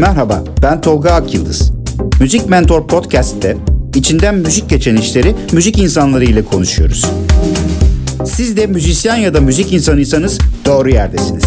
Merhaba, ben Tolga Akyıldız. Müzik Mentor Podcast'te içinden müzik geçen işleri müzik insanları ile konuşuyoruz. Siz de müzisyen ya da müzik insanıysanız doğru yerdesiniz.